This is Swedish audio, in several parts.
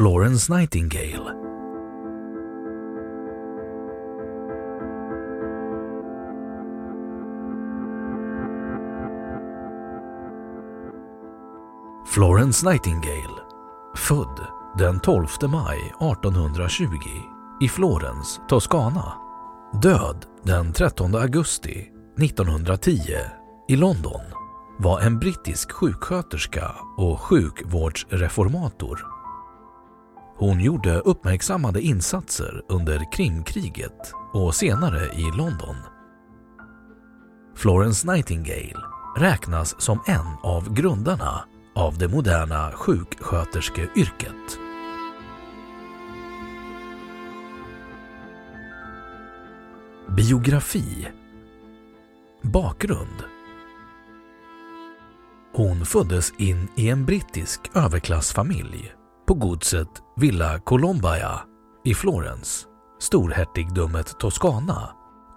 Florence Nightingale Florence Nightingale, född den 12 maj 1820 i Florens, Toscana. Död den 13 augusti 1910 i London var en brittisk sjuksköterska och sjukvårdsreformator. Hon gjorde uppmärksammade insatser under Krimkriget och senare i London. Florence Nightingale räknas som en av grundarna av det moderna sjuksköterskeyrket. Biografi Bakgrund Hon föddes in i en brittisk överklassfamilj på godset Villa Colombaia i Florens, storhertigdömet Toscana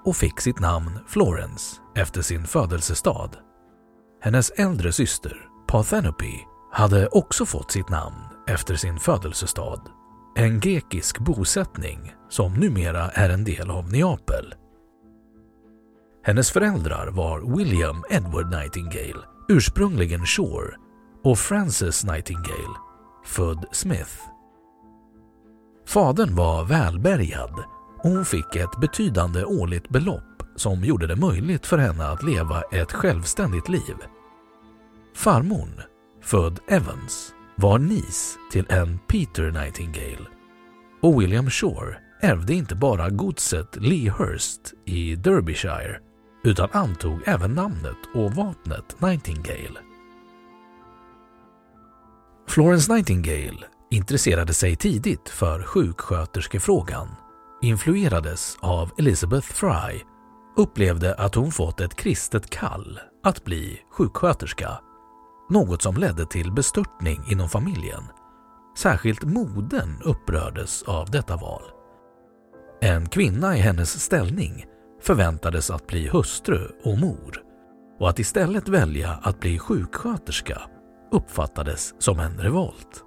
och fick sitt namn Florens efter sin födelsestad. Hennes äldre syster Parthenope hade också fått sitt namn efter sin födelsestad, en grekisk bosättning som numera är en del av Neapel. Hennes föräldrar var William Edward Nightingale, ursprungligen Shore, och Frances Nightingale, född Smith. Fadern var välbärgad och hon fick ett betydande årligt belopp som gjorde det möjligt för henne att leva ett självständigt liv. Farmorn, född Evans, var nis till en Peter Nightingale och William Shore ärvde inte bara godset Leahurst i Derbyshire utan antog även namnet och vapnet Nightingale. Florence Nightingale intresserade sig tidigt för sjuksköterskefrågan, influerades av Elizabeth Fry, upplevde att hon fått ett kristet kall att bli sjuksköterska, något som ledde till bestörtning inom familjen. Särskilt moden upprördes av detta val. En kvinna i hennes ställning förväntades att bli hustru och mor och att istället välja att bli sjuksköterska uppfattades som en revolt.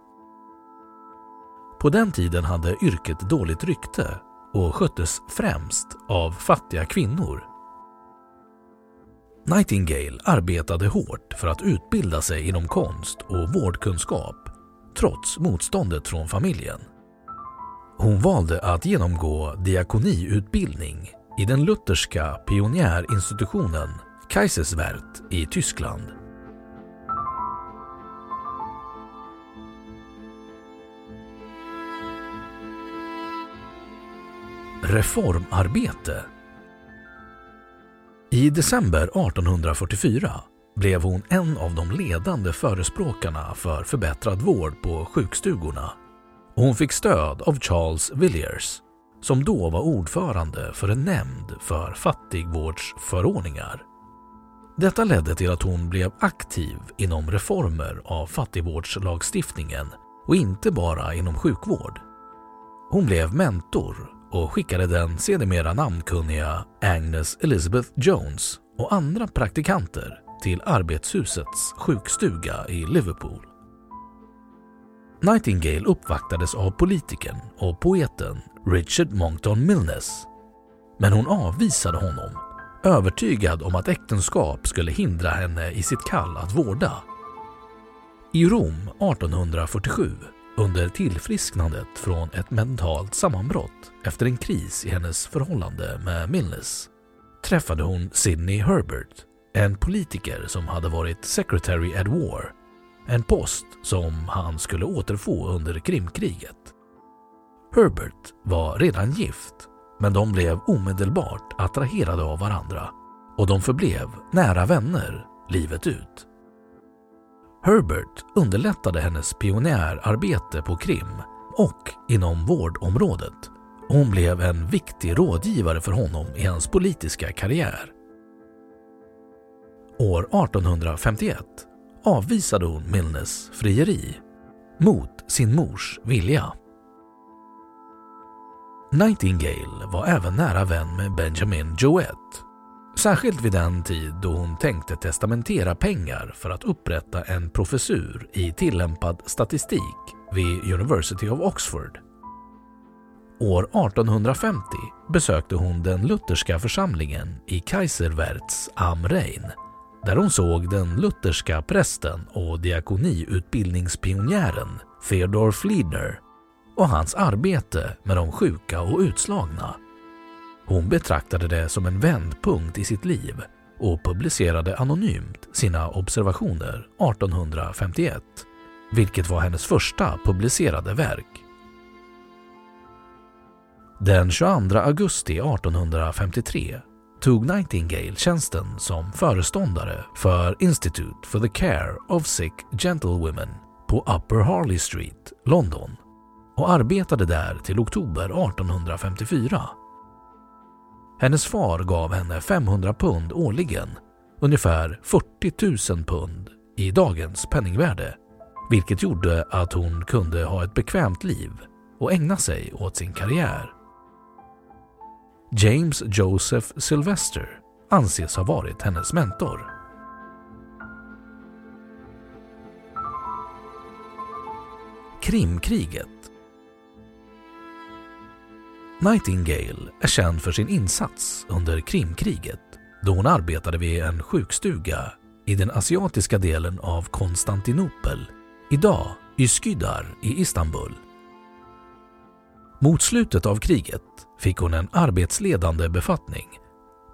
På den tiden hade yrket dåligt rykte och sköttes främst av fattiga kvinnor. Nightingale arbetade hårt för att utbilda sig inom konst och vårdkunskap trots motståndet från familjen. Hon valde att genomgå diakoniutbildning i den lutherska pionjärinstitutionen Kaiserswerth i Tyskland. Reformarbete I december 1844 blev hon en av de ledande förespråkarna för förbättrad vård på sjukstugorna. Hon fick stöd av Charles Villiers som då var ordförande för en nämnd för fattigvårdsförordningar. Detta ledde till att hon blev aktiv inom reformer av fattigvårdslagstiftningen och inte bara inom sjukvård. Hon blev mentor och skickade den sedermera namnkunniga Agnes Elizabeth Jones och andra praktikanter till Arbetshusets sjukstuga i Liverpool. Nightingale uppvaktades av politikern och poeten Richard Monckton Milnes. Men hon avvisade honom, övertygad om att äktenskap skulle hindra henne i sitt kall att vårda. I Rom 1847, under tillfrisknandet från ett mentalt sammanbrott efter en kris i hennes förhållande med Milnes, träffade hon Sidney Herbert, en politiker som hade varit Secretary at War en post som han skulle återfå under Krimkriget. Herbert var redan gift, men de blev omedelbart attraherade av varandra och de förblev nära vänner livet ut. Herbert underlättade hennes pionjärarbete på Krim och inom vårdområdet hon blev en viktig rådgivare för honom i hans politiska karriär. År 1851 avvisade hon Milnes frieri mot sin mors vilja. Nightingale var även nära vän med Benjamin Jouett Särskilt vid den tid då hon tänkte testamentera pengar för att upprätta en professur i tillämpad statistik vid University of Oxford. År 1850 besökte hon den lutherska församlingen i Kaiserwerth am Rhein där hon såg den lutherska prästen och diakoniutbildningspionjären Theodor Fliedner och hans arbete med de sjuka och utslagna. Hon betraktade det som en vändpunkt i sitt liv och publicerade anonymt sina observationer 1851, vilket var hennes första publicerade verk. Den 22 augusti 1853 tog Nightingale tjänsten som föreståndare för Institute for the Care of Sick Gentlewomen på Upper Harley Street, London och arbetade där till oktober 1854. Hennes far gav henne 500 pund årligen, ungefär 40 000 pund i dagens penningvärde, vilket gjorde att hon kunde ha ett bekvämt liv och ägna sig åt sin karriär. James Joseph Sylvester anses ha varit hennes mentor. Krimkriget Nightingale är känd för sin insats under Krimkriget då hon arbetade vid en sjukstuga i den asiatiska delen av Konstantinopel, idag Üsküdar i Istanbul. Mot slutet av kriget fick hon en arbetsledande befattning.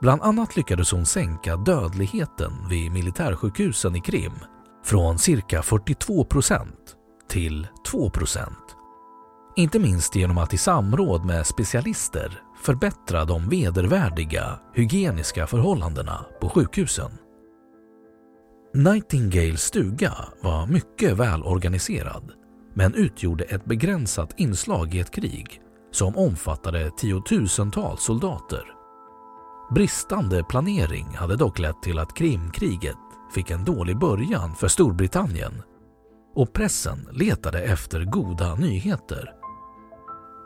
Bland annat lyckades hon sänka dödligheten vid militärsjukhusen i Krim från cirka 42 procent till 2 procent. Inte minst genom att i samråd med specialister förbättra de vedervärdiga hygieniska förhållandena på sjukhusen. Nightingales stuga var mycket välorganiserad men utgjorde ett begränsat inslag i ett krig som omfattade tiotusentals soldater. Bristande planering hade dock lett till att Krimkriget fick en dålig början för Storbritannien och pressen letade efter goda nyheter.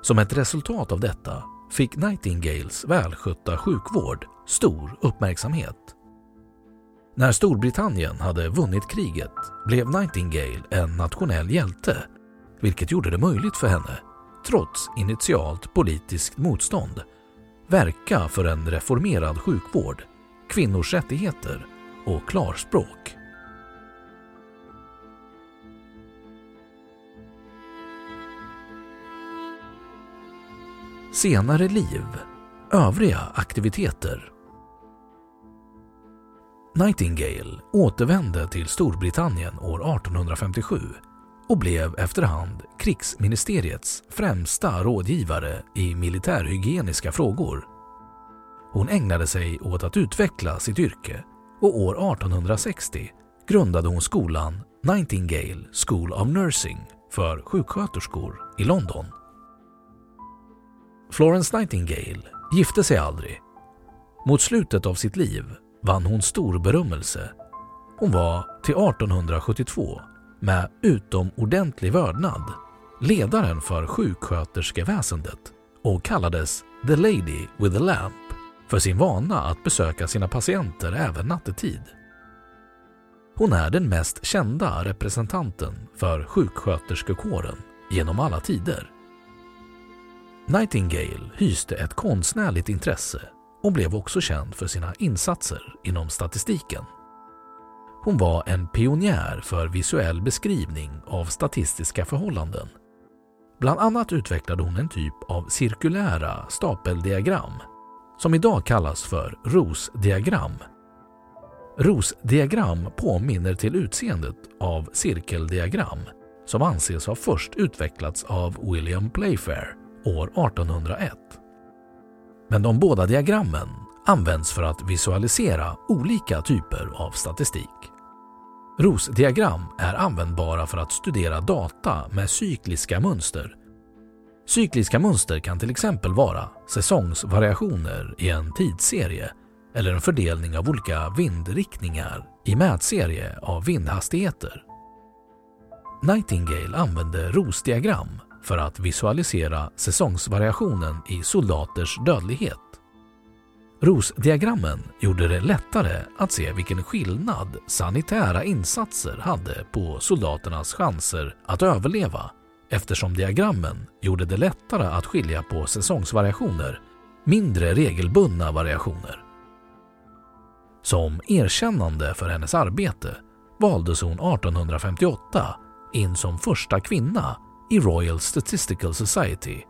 Som ett resultat av detta fick Nightingales välskötta sjukvård stor uppmärksamhet. När Storbritannien hade vunnit kriget blev Nightingale en nationell hjälte vilket gjorde det möjligt för henne, trots initialt politiskt motstånd, verka för en reformerad sjukvård, kvinnors rättigheter och klarspråk. Senare liv, övriga aktiviteter Nightingale återvände till Storbritannien år 1857 och blev efterhand krigsministeriets främsta rådgivare i militärhygieniska frågor. Hon ägnade sig åt att utveckla sitt yrke och år 1860 grundade hon skolan Nightingale School of Nursing för sjuksköterskor i London. Florence Nightingale gifte sig aldrig. Mot slutet av sitt liv vann hon stor berömmelse. Hon var till 1872 med utomordentlig vördnad ledaren för sjuksköterskeväsendet och kallades “The Lady with the Lamp” för sin vana att besöka sina patienter även nattetid. Hon är den mest kända representanten för sjuksköterskekåren genom alla tider. Nightingale hyste ett konstnärligt intresse och blev också känd för sina insatser inom statistiken. Hon var en pionjär för visuell beskrivning av statistiska förhållanden. Bland annat utvecklade hon en typ av cirkulära stapeldiagram som idag kallas för ROS-diagram. ROS-diagram påminner till utseendet av cirkeldiagram som anses ha först utvecklats av William Playfair år 1801. Men de båda diagrammen används för att visualisera olika typer av statistik. ROS-diagram är användbara för att studera data med cykliska mönster. Cykliska mönster kan till exempel vara säsongsvariationer i en tidsserie eller en fördelning av olika vindriktningar i mätserie av vindhastigheter. Nightingale använde ROS-diagram för att visualisera säsongsvariationen i soldaters dödlighet. ROS-diagrammen gjorde det lättare att se vilken skillnad sanitära insatser hade på soldaternas chanser att överleva eftersom diagrammen gjorde det lättare att skilja på säsongsvariationer, mindre regelbundna variationer. Som erkännande för hennes arbete valdes hon 1858 in som första kvinna i Royal Statistical Society.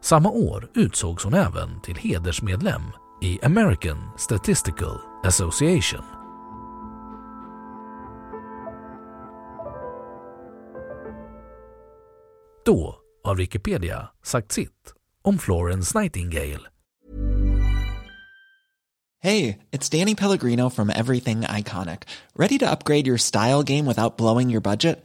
Samma år utsågs hon även till hedersmedlem i American Statistical Association. Då har Wikipedia sagt sitt om Florence Nightingale. Hey, it's Danny Pellegrino from Everything Iconic. Ready to upgrade your style game without blowing your budget?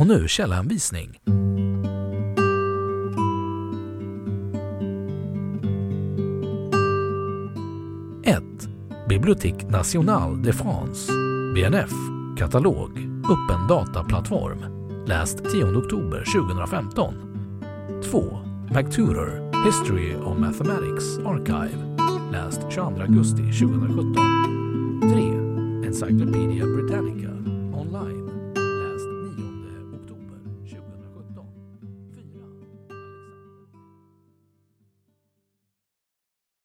Och nu källhänvisning. Ett Bibliothèque Nationale de France, BNF, katalog, öppen dataplattform. Läst 10 oktober 2015. 2. MacTutor, History of Mathematics Archive. Läst 22 augusti 2017. 3. Encyclopedia Britannica,